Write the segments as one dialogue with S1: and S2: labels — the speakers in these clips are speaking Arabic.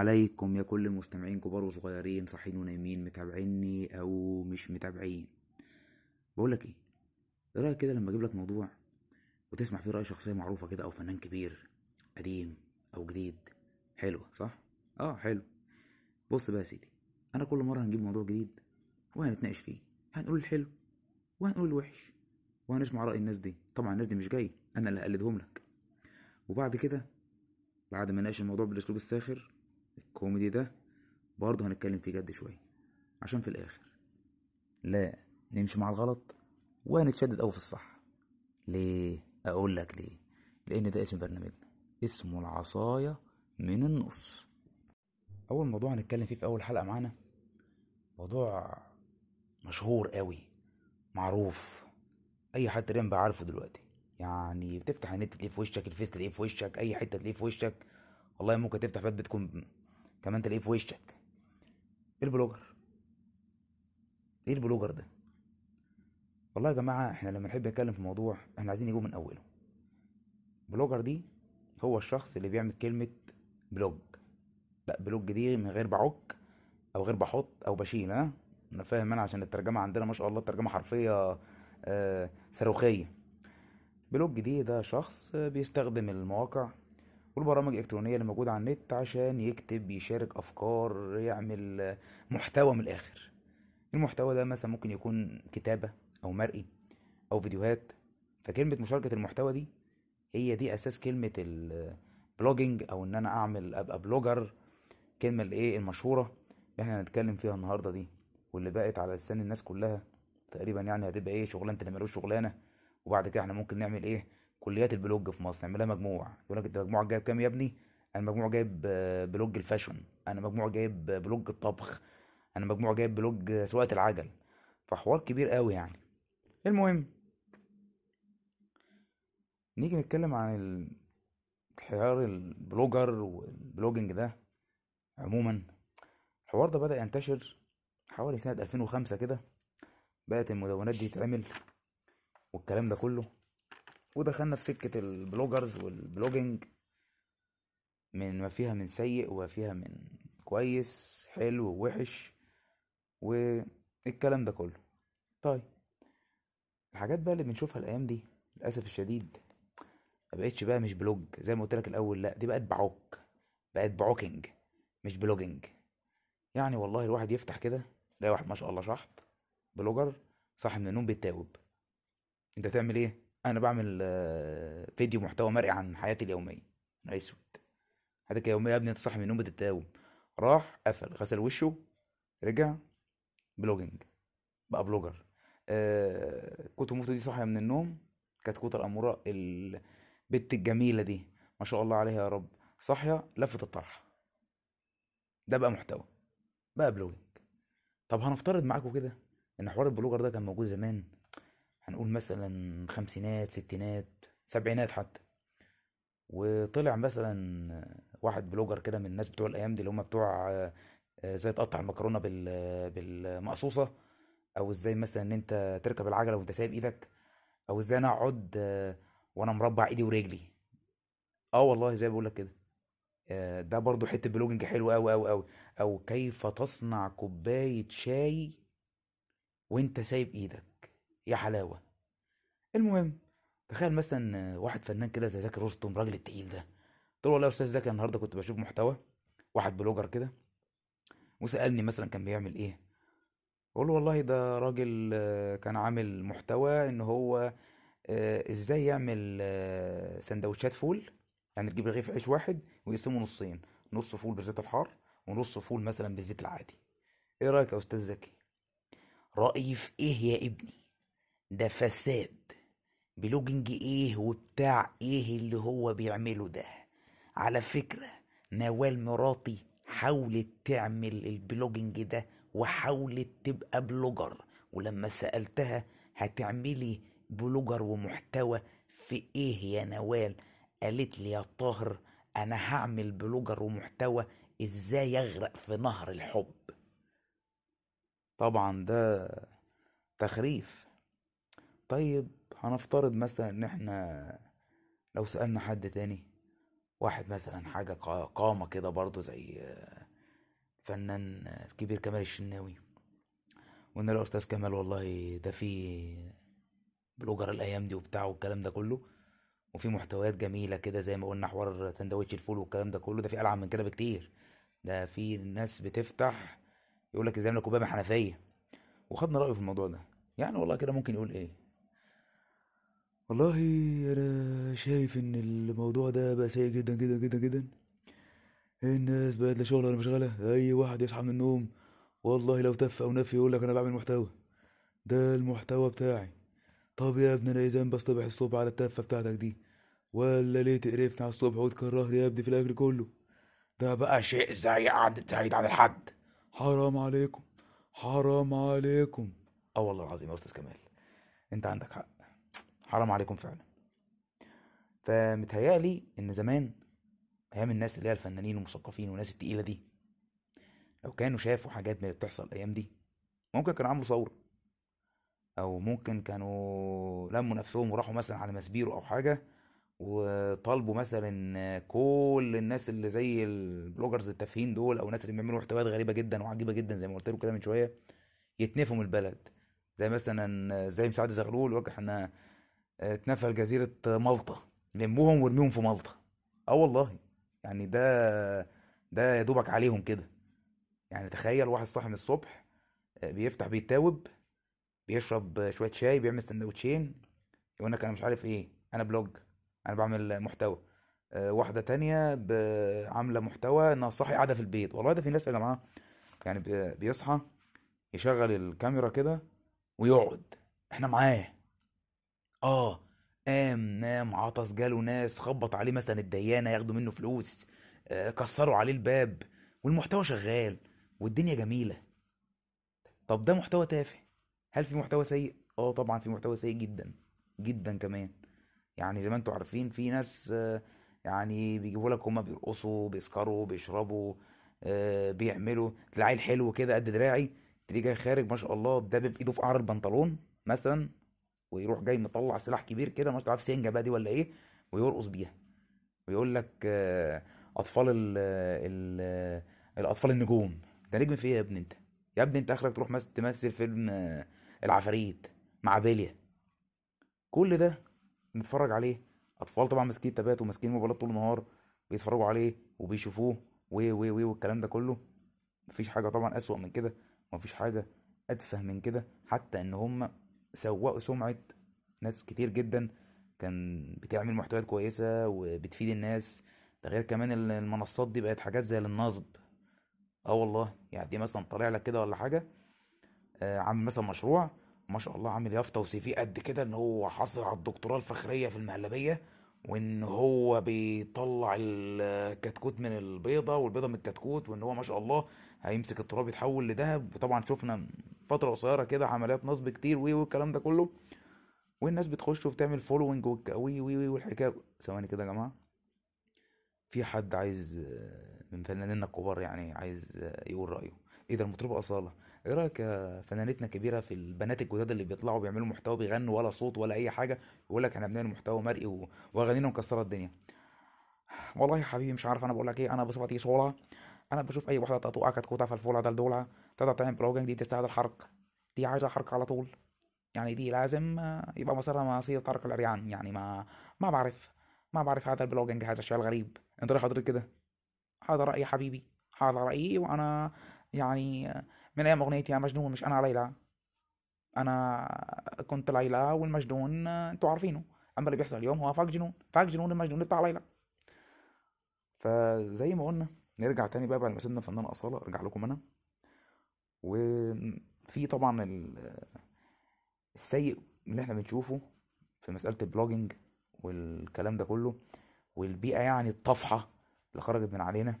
S1: عليكم يا كل المستمعين كبار وصغيرين صاحيين ونايمين متابعيني أو مش متابعين. بقولك إيه؟ إيه رأيك كده لما أجيب لك موضوع وتسمع فيه رأي شخصية معروفة كده أو فنان كبير قديم أو جديد؟ حلو صح؟ آه حلو. بص بقى يا سيدي أنا كل مرة هنجيب موضوع جديد وهنتناقش فيه هنقول الحلو وهنقول الوحش وهنسمع رأي الناس دي. طبعا الناس دي مش جاي أنا اللي هقلدهم لك. وبعد كده بعد ما نناقش الموضوع بالأسلوب الساخر الكوميدي ده برضه هنتكلم فيه جد شوية عشان في الآخر لا نمشي مع الغلط وهنتشدد قوي في الصح. ليه؟ أقول لك ليه؟ لأن ده اسم برنامجنا اسمه العصاية من النص. أول موضوع هنتكلم فيه في أول حلقة معانا موضوع مشهور قوي معروف أي حد تقريبا بقى عارفه دلوقتي. يعني بتفتح النت تلاقيه في وشك الفيس تلاقيه في وشك أي حتة تلاقيه في وشك والله ممكن تفتح باب بلكونة كمان تلاقيه في وشك. إيه ال blogger؟ إيه ال blogger ده؟ والله يا جماعة إحنا لما نحب نتكلم في موضوع إحنا عايزين نجيبه من أوله. blogger دي هو الشخص اللي بيعمل كلمة blog. لا blog دي من غير بعك أو غير بحط أو بشيل ها؟ أنا فاهم أنا عشان الترجمة عندنا ما شاء الله ترجمة حرفية آه صاروخية. blog دي ده شخص بيستخدم المواقع والبرامج الإلكترونية اللي موجودة على النت عشان يكتب يشارك أفكار يعمل محتوى من الآخر. المحتوى ده مثلا ممكن يكون كتابة أو مرئي أو فيديوهات. فكلمة مشاركة المحتوى دي هي دي أساس كلمة ال blogging أو إن أنا أعمل أبقى blogger. الكلمة اللي إيه المشهورة اللي إحنا هنتكلم فيها النهاردة دي واللي بقت على لسان الناس كلها. تقريبا يعني هتبقى إيه؟ شغلانة اللي ملوش شغلانة وبعد كده إحنا ممكن نعمل إيه؟ كليات ال blog في مصر نعملها مجموع يقول لك أنت مجموعك جايب كام يا ابني؟ أنا مجموع جايب blog ال fashion أنا مجموع جايب blog الطبخ. أنا مجموع جايب blog سواقة العجل. فحوار كبير قوي يعني. المهم نيجي نتكلم عن الحوار ال blogger وال blogging ده عموما. الحوار ده بدأ ينتشر حوالي سنة 2005 كده. بقت المدونات دي تتعمل والكلام ده كله. ودخلنا في سكة ال bloggers وال blogging. من ما فيها من سيء وما فيها من كويس حلو ووحش والكلام ده كله. طيب الحاجات بقى اللي بنشوفها الأيام دي للأسف الشديد ما بقتش بقى مش blog. زي ما قلت لك الأول لا دي بقت بعوك بقت بعوكينج مش blogging. يعني والله الواحد يفتح كده يلاقي واحد ما شاء الله شحط blogger صاحي من النوم بيتاوب. أنت تعمل إيه؟ أنا بعمل فيديو محتوى مرئي عن حياتي اليومية أنا اسود حياتك اليومية يا ابني أنت صاحي من النوم بتتاوب راح قفل غسل وشه رجع blogging بقى blogger. آه كوتو موتو دي صاحية من النوم كانت كوتا الاموره البت الجميلة دي ما شاء الله عليها يا رب صاحية لفت الطرح. ده بقى محتوى بقى blogging. طب هنفترض معاكم كده إن حوار ال blogger ده كان موجود زمان هنقول مثلا خمسينات ستينات سبعينات حتى. وطلع مثلا واحد blogger كده من الناس بتوع الأيام دي اللي هم بتوع إزاي تقطع المكرونة بال بالمقصوصة أو إزاي مثلا إن أنت تركب العجلة وأنت سايب إيدك أو إزاي أنا أقعد وأنا مربع إيدي ورجلي. آه والله زي بقول لك كده. ده برضو حتة blogging حلو قوي قوي قوي أو كيف تصنع كوباية شاي وأنت سايب إيدك. يا حلاوة. المهم تخيل مثلا واحد فنان كده زي زكي رستم راجل التقيل ده. قلت له والله يا أستاذ زكي النهارده كنت بشوف محتوى واحد بلوجر كده وسألني مثلا كان بيعمل إيه. أقول له والله ده راجل كان عامل محتوى إن هو إزاي يعمل سندوتشات فول. يعني تجيب رغيف عيش واحد ويقسمه نصين نص فول بالزيت الحار ونص فول مثلا بالزيت العادي. إيه رأيك يا أستاذ زكي؟ رأيي في إيه يا ابني؟ ده فساد blogging إيه وبتاع إيه اللي هو بيعمله ده؟ على فكرة نوال مراتي حاولت تعمل ال blogging ده وحاولت تبقى بلوجر ولما سألتها هتعملي بلوجر ومحتوى في إيه يا نوال؟ قالت لي يا طاهر أنا هعمل بلوجر ومحتوى إزاي اغرق في نهر الحب؟ طبعا ده تخريف. طيب هنفترض مثلا إن إحنا لو سألنا حد تاني واحد مثلا حاجة قا- قامة كده برضه زي فنان آه، الكبير كمال الشناوي وإن الأستاذ كمال والله ده في بلوجر الأيام دي وبتاع والكلام ده كله وفي محتويات جميلة كده زي ما قلنا حوار سندوتش الفول والكلام ده كله ده في ألعن من كده بكتير. ده في ناس بتفتح يقول لك إزاي نعمل كوباية من حنفية. وخدنا رأيه في الموضوع ده. يعني والله كده ممكن يقول إيه؟ والله أنا شايف إن الموضوع ده بقى سيء جدا جدا جدا جدا. الناس بقت لا شغل ولا مشغلة. أي واحد يصحى من النوم والله لو تف أو نفي يقول لك أنا بعمل محتوى. ده المحتوى بتاعي. طب يا ابني أنا اذا بصطبح الصبح على التفة بتاعتك دي ولا ليه تقرفني على الصبح وتكرهني يا ابني في الأكل كله؟ ده بقى شيء زي عادة زايد عن الحد. حرام عليكم حرام عليكم. آه والله العظيم يا أستاذ كمال أنت عندك حق. حرام عليكم فعلا. فمتهيألي إن زمان أيام الناس اللي هي الفنانين والمثقفين والناس التقيلة دي لو كانوا شافوا حاجات بتحصل الأيام دي ممكن كانوا عملوا ثورة. أو ممكن كانوا لموا نفسهم وراحوا مثلا على مسبيرو أو حاجة وطالبوا مثلا كل الناس اللي زي البلوجرز التافهين دول أو الناس اللي بيعملوا محتويات غريبة جدا وعجيبة جدا زي ما قلت لكم كده من شوية يتنفوا من البلد. زي مثلا زي ما سعد زغلول يقول لك إحنا اتنفى جزيرة مالطا. لموهم وارميهم في مالطا. آه والله. يعني ده ده يا دوبك عليهم كده. يعني تخيل واحد صاحي من الصبح آه، بيفتح بيتاوب بيشرب شوية شاي بيعمل سندوتشين يقول لك أنا مش عارف إيه أنا blog أنا بعمل محتوى. آه، واحدة تانية عاملة محتوى إنها صاحي قاعدة في البيت. والله ده في ناس يا جماعة يعني بي- بيصحى يشغل الكاميرا كده ويقعد. إحنا معاه. آه قام نام عطس جاله ناس خبط عليه مثلا الديانة ياخدوا منه فلوس آه، كسروا عليه الباب والمحتوى شغال والدنيا جميلة. طب ده محتوى تافه. هل في محتوى سيء؟ آه طبعا في محتوى سيء جدا جدا كمان. يعني زي ما أنتوا عارفين في ناس آه، يعني بيجيبوا لك هما بيرقصوا بيسكروا بيشربوا آه، بيعملوا تلاقي حلو كده قد دراعي تلاقيه جاي خارج ما شاء الله ده بايده في قعر البنطلون مثلا. ويروح جاي مطلع سلاح كبير كده مش عارف سنجة بقى دي ولا إيه ويرقص بيها. ويقول لك آه، أطفال ال ال الأطفال النجوم. أنت نجم في إيه يا ابني أنت؟ يا ابني أنت آخرك تروح مس- تمثل فيلم آه، العفاريت مع بيليا. كل ده نتفرج عليه. أطفال طبعا ماسكين تابات وماسكين موبايلات طول النهار بيتفرجوا عليه وبيشوفوه و و و والكلام ده كله. مفيش حاجة طبعا أسوأ من كده ومفيش حاجة أتفه من كده حتى إن هم سوقوا سمعة ناس كتير جدا كان بتعمل محتويات كويسة وبتفيد الناس. ده غير كمان ال- المنصات دي بقت حاجات زي النصب آه والله يعني دي مثلا طالع لك كده ولا حاجة آه، عامل مثلا مشروع ما شاء الله عامل يافطة وسي في قد كده إن هو حاصل على الدكتوراه الفخرية في المهلبية وإن هو بيطلع الكتكوت من البيضة والبيضة من الكتكوت وإن هو ما شاء الله هيمسك التراب يتحول لذهب. وطبعا شفنا فترة قصيرة كده عمليات نصب كتير وي والكلام ده كله. والناس بتخش وبتعمل following وي وي وي والحكاية. ثواني كده يا جماعة. في حد عايز من فنانينا الكبار يعني عايز يقول رأيه. إيه ده؟ المطربة أصالة. إيه رأيك يا فنانتنا كبيرة في البنات الجداد اللي بيطلعوا بيعملوا محتوى بيغنوا ولا صوت ولا أي حاجة؟ يقول لك إحنا بنعمل محتوى مرئي و- وأغانينا مكسرة الدنيا. والله يا حبيبي مش عارف أنا بقول لك إيه. أنا بصفتي صولة أنا بشوف تقطوعة كتكوتة في الفولة ده الدولة تقدر تعمل بلوجينج دي تستاهل الحرق. دي عايزة حرق على طول. يعني دي لازم يبقى مصيرها مصير طارق العريان يعني ما ما بعرف ما بعرف هذا البلوجينج هذا الشيء الغريب. أنت ليه حضرتك كده؟ هذا رأيي حبيبي. هذا رأيي وأنا يعني من أيام أغنية يا مجنون مش أنا ليلى. أنا كنت ليلى والمجنون أنتوا عارفينه. أما اللي بيحصل اليوم هو فاق جنون. فاق جنون المجنون بتاع ليلى. فزي ما قلنا. نرجع تاني بقى بعد ما سيبنا فنان أصالة أرجع لكم أنا. وفي طبعا ال- السيء اللي إحنا بنشوفه في مسألة ال blogging والكلام ده كله والبيئة يعني الطفحة اللي خرجت من علينا.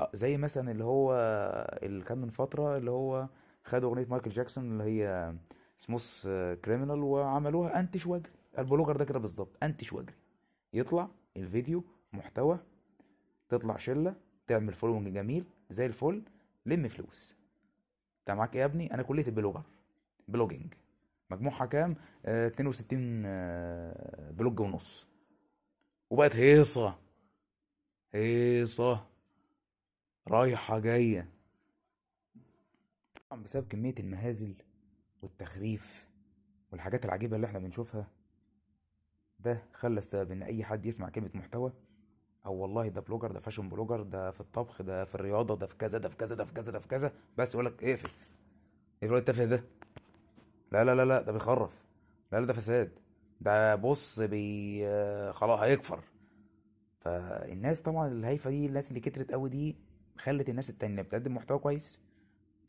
S1: آه، زي مثلا اللي هو اللي كان من فترة اللي هو خدوا أغنية مايكل جاكسون اللي هي Smooth Criminal وعملوها أنتش واجري البلوجر ده كده بالظبط أنتش واجري يطلع الفيديو محتوى تطلع شلة تعمل following جميل زي الفل لم فلوس. انت معاك إيه يا ابني؟ أنا كلية البلوجر blogging. مجموعها كام؟ آه 62 آه blog ونص. وبقت هيصة. هيصة. رايحة جاية. طبعا بسبب كمية المهازل والتخريف والحاجات العجيبة اللي إحنا بنشوفها ده خلى السبب إن أي حد يسمع كلمة محتوى أو والله ده بلوجر ده fashion blogger ده في الطبخ ده في الرياضة ده في كذا ده في كذا ده في كذا ده في كذا. بس يقول لك اقفل. إيه الواد التافه ده. لا لا لا لا ده بيخرف. لا لا ده فساد. ده بص بي آه، خلاص هيكفر. فالناس طبعا الهايفة دي الناس اللي كترت قوي دي خلت الناس التانية بتقدم محتوى كويس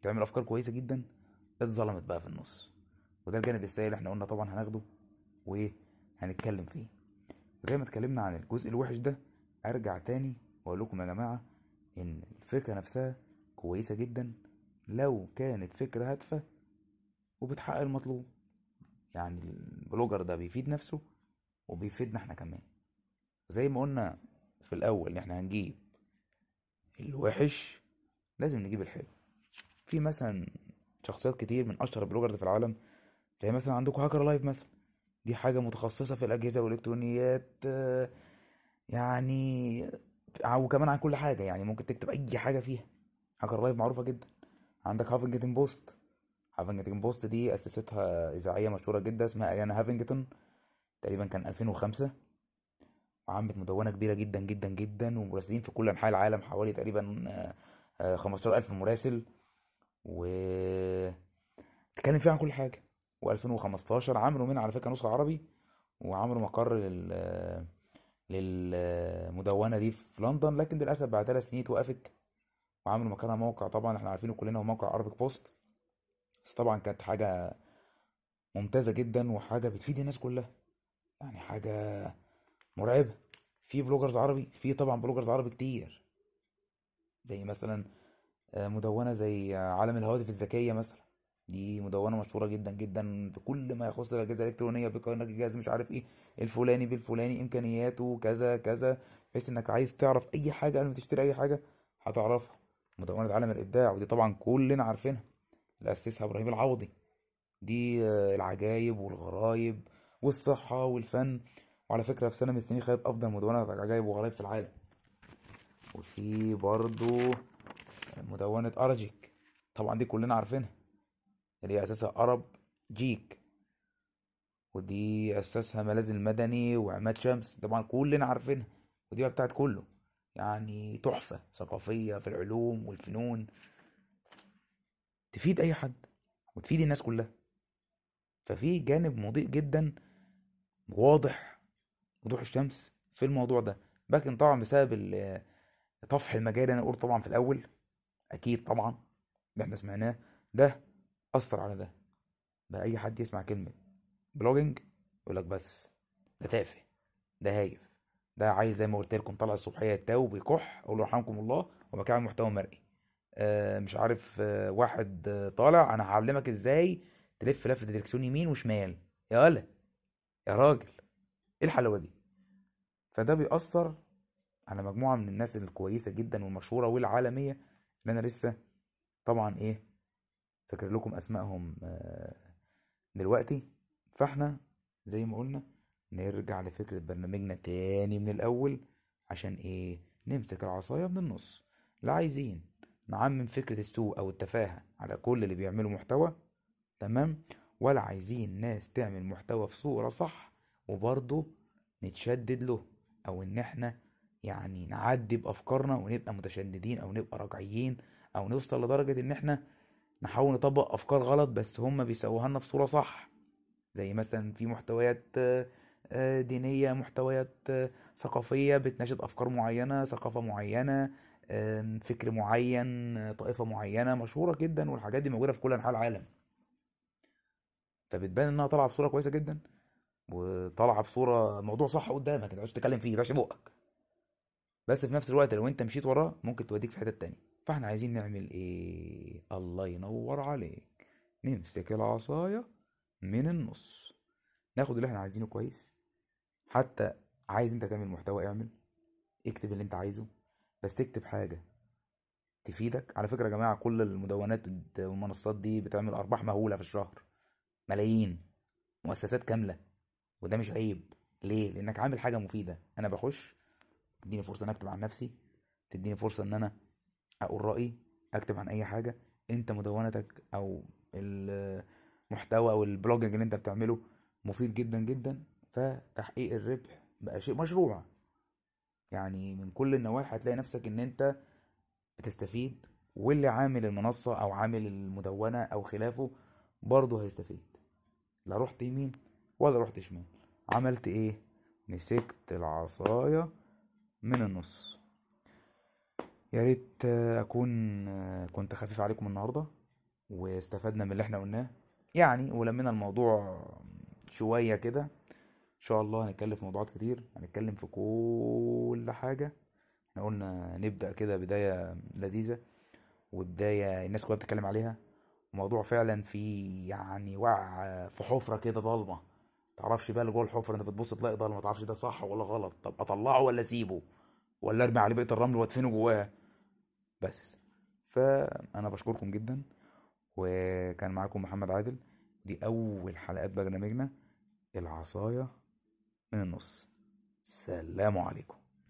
S1: بتعمل أفكار كويسة جدا اتظلمت بقى في النص. وده الجانب السيء اللي إحنا قلنا طبعا هناخده وإيه هنتكلم فيه. وزي ما اتكلمنا عن الجزء الوحش ده أرجع تاني وأقول لكم يا جماعة إن الفكرة نفسها كويسة جدا لو كانت فكرة هادفة وبتحقق المطلوب. يعني البلوجر ده بيفيد نفسه وبيفيدنا إحنا كمان. زي ما قلنا في الأول إحنا هنجيب الوحش لازم نجيب الحلو. في مثلا شخصيات كتير من أشهر ال bloggers في العالم زي مثلا عندكم Hacker Life مثلا. دي حاجة متخصصة في الأجهزة والإلكترونيات آه، يعني وكمان عن كل حاجة يعني ممكن تكتب أي حاجة فيها. Hacker Life معروفة جدا. عندك Huffington Post. Huffington Post دي أسستها إذاعية مشهورة جدا اسمها أريانا هافنجتون. تقريبا كان 2005 وعملت مدونة كبيرة جدا جدا جدا ومراسلين في كل أنحاء العالم حوالي تقريبا آه، آه، 15000 مراسل. و تتكلم فيها عن كل حاجة. و2015 عملوا منها على فكرة نسخة عربي وعملوا مقر لل للمدونة دي في لندن لكن للأسف بعد ثلاث سنين اتوقفت وعملوا مكانها موقع. طبعا إحنا عارفينه كلنا هو موقع Arabic Post بس طبعا كانت حاجة ممتازة جدا وحاجة بتفيد الناس كلها. يعني حاجة مرعبة. في bloggers عربي في طبعا bloggers عربي كتير. زي مثلا آه، مدونة زي عالم الهواتف الذكية مثلا. دي مدونة مشهورة جدا جدا في كل ما يخص الأجهزة الإلكترونية بيقارن لك الجهاز مش عارف إيه الفلاني بالفلاني إمكانياته كذا كذا بحيث إنك عايز تعرف أي حاجة قبل ما تشتري أي حاجة هتعرفها. مدونة عالم الإبداع ودي طبعا كلنا عارفينها. اللي أسسها إبراهيم العوضي دي آه، العجايب والغرايب والصحة والفن. وعلى فكرة في سنة من السنين خدت أفضل مدونة عجائب وغرايب في العالم. وفي برضو مدونة أراجيك طبعا دي كلنا عارفينها. اللي هي أساسها أرب جيك. ودي أساسها ملاذ المدني وعماد شمس. طبعا كلنا عارفينها ودي بقى بتاعت كله. يعني تحفة ثقافية في العلوم والفنون. تفيد أي حد وتفيد الناس كلها. ففي جانب مضيء جدا واضح وضوح الشمس في الموضوع ده. لكن طبعا بسبب طفح المجال أنا قلت طبعا في الأول أكيد طبعا اللي إحنا سمعناه. ده أثر على ده. بقى أي حد يسمع كلمة blogging يقول لك بس ده تافه ده هايف ده عايز زي ما قلت لكم طلع الصبحية يتاوب ويكح أقول له يرحمكم الله عامل محتوى مرئي. آه مش عارف آه واحد آه طالع أنا هعلمك إزاي تلف لفه دركسيون يمين وشمال. يا ولا يا راجل إيه الحلاوة دي؟ فده بيأثر على مجموعة من الناس الكويسة جدا والمشهورة والعالمية اللي أنا لسه طبعا إيه ذاكر لكم أسمائهم آه، دلوقتي؟ فإحنا زي ما قلنا نرجع لفكرة برنامجنا تاني من الأول عشان إيه؟ نمسك العصاية من النص. لا عايزين نعمم فكرة السوء أو التفاهة على كل اللي بيعملوا محتوى تمام؟ ولا عايزين ناس تعمل محتوى في صورة صح وبرضه نتشدد له أو إن إحنا يعني نعدي بأفكارنا ونبقى متشددين أو نبقى راجعيين أو نوصل لدرجة إن إحنا نحاول نطبق أفكار غلط بس هم بيسووها لنا في صورة صح. زي مثلا في محتويات آه، دينية محتويات آه، ثقافية بتناشد أفكار معينة ثقافة معينة آم، فكر معين طائفة معينة مشهورة جدا والحاجات دي موجودة في كل أنحاء العالم. فبتبان إنها طالعة بصورة كويسة جدا وطالعة بصورة موضوع صح قدامك ما تقعدش تتكلم فيه ما بقك بس في نفس الوقت لو أنت مشيت وراه ممكن توديك في حتة تانية. فاحنا عايزين نعمل إيه؟ الله ينور عليك. نمسك العصاية من النص. ناخد اللي إحنا عايزينه كويس. حتى عايز انت تعمل محتوى اعمل. اكتب اللي انت عايزه. بس تكتب حاجة تفيدك. على فكرة يا جماعة كل المدونات والمنصات دي بتعمل أرباح مهولة في الشهر. ملايين. مؤسسات كاملة. وده مش عيب. ليه؟ لأنك عامل حاجة مفيدة. أنا بخش تديني فرصة إن أكتب عن نفسي. تديني فرصة إن أنا أقول رأيي أكتب عن أي حاجة أنت مدونتك أو المحتوى أو البلوجنج اللي أنت بتعمله مفيد جدا جدا فتحقيق الربح بقى شيء مشروع. يعني من كل النواحي هتلاقي نفسك إن أنت بتستفيد واللي عامل المنصة أو عامل المدونة أو خلافه برضه هيستفيد. لا رحت يمين ولا رحت شمال. عملت إيه؟ مسكت العصاية من النص. يا ريت أكون كنت خفيف عليكم النهارده واستفدنا من اللي إحنا قلناه. يعني ولمينا الموضوع شوية كده. إن شاء الله هنتكلم في موضوعات كتير هنتكلم في كل حاجة. إحنا قلنا نبدأ كده بداية لذيذة وبداية الناس كلها بتتكلم عليها. موضوع فعلا في يعني وقع في حفرة كده ضلمة. تعرفش بقى اللي جوه الحفرة أنت بتبص تلاقي ضلمة تعرفش ده صح ولا غلط. طب أطلعه ولا أسيبه؟ ولا ارمي عليه بقية الرمل وادفنه جواها بس. فأنا بشكركم جدا. وكان معاكم محمد عادل. دي أول حلقات برنامجنا. العصاية من النص. سلام عليكم.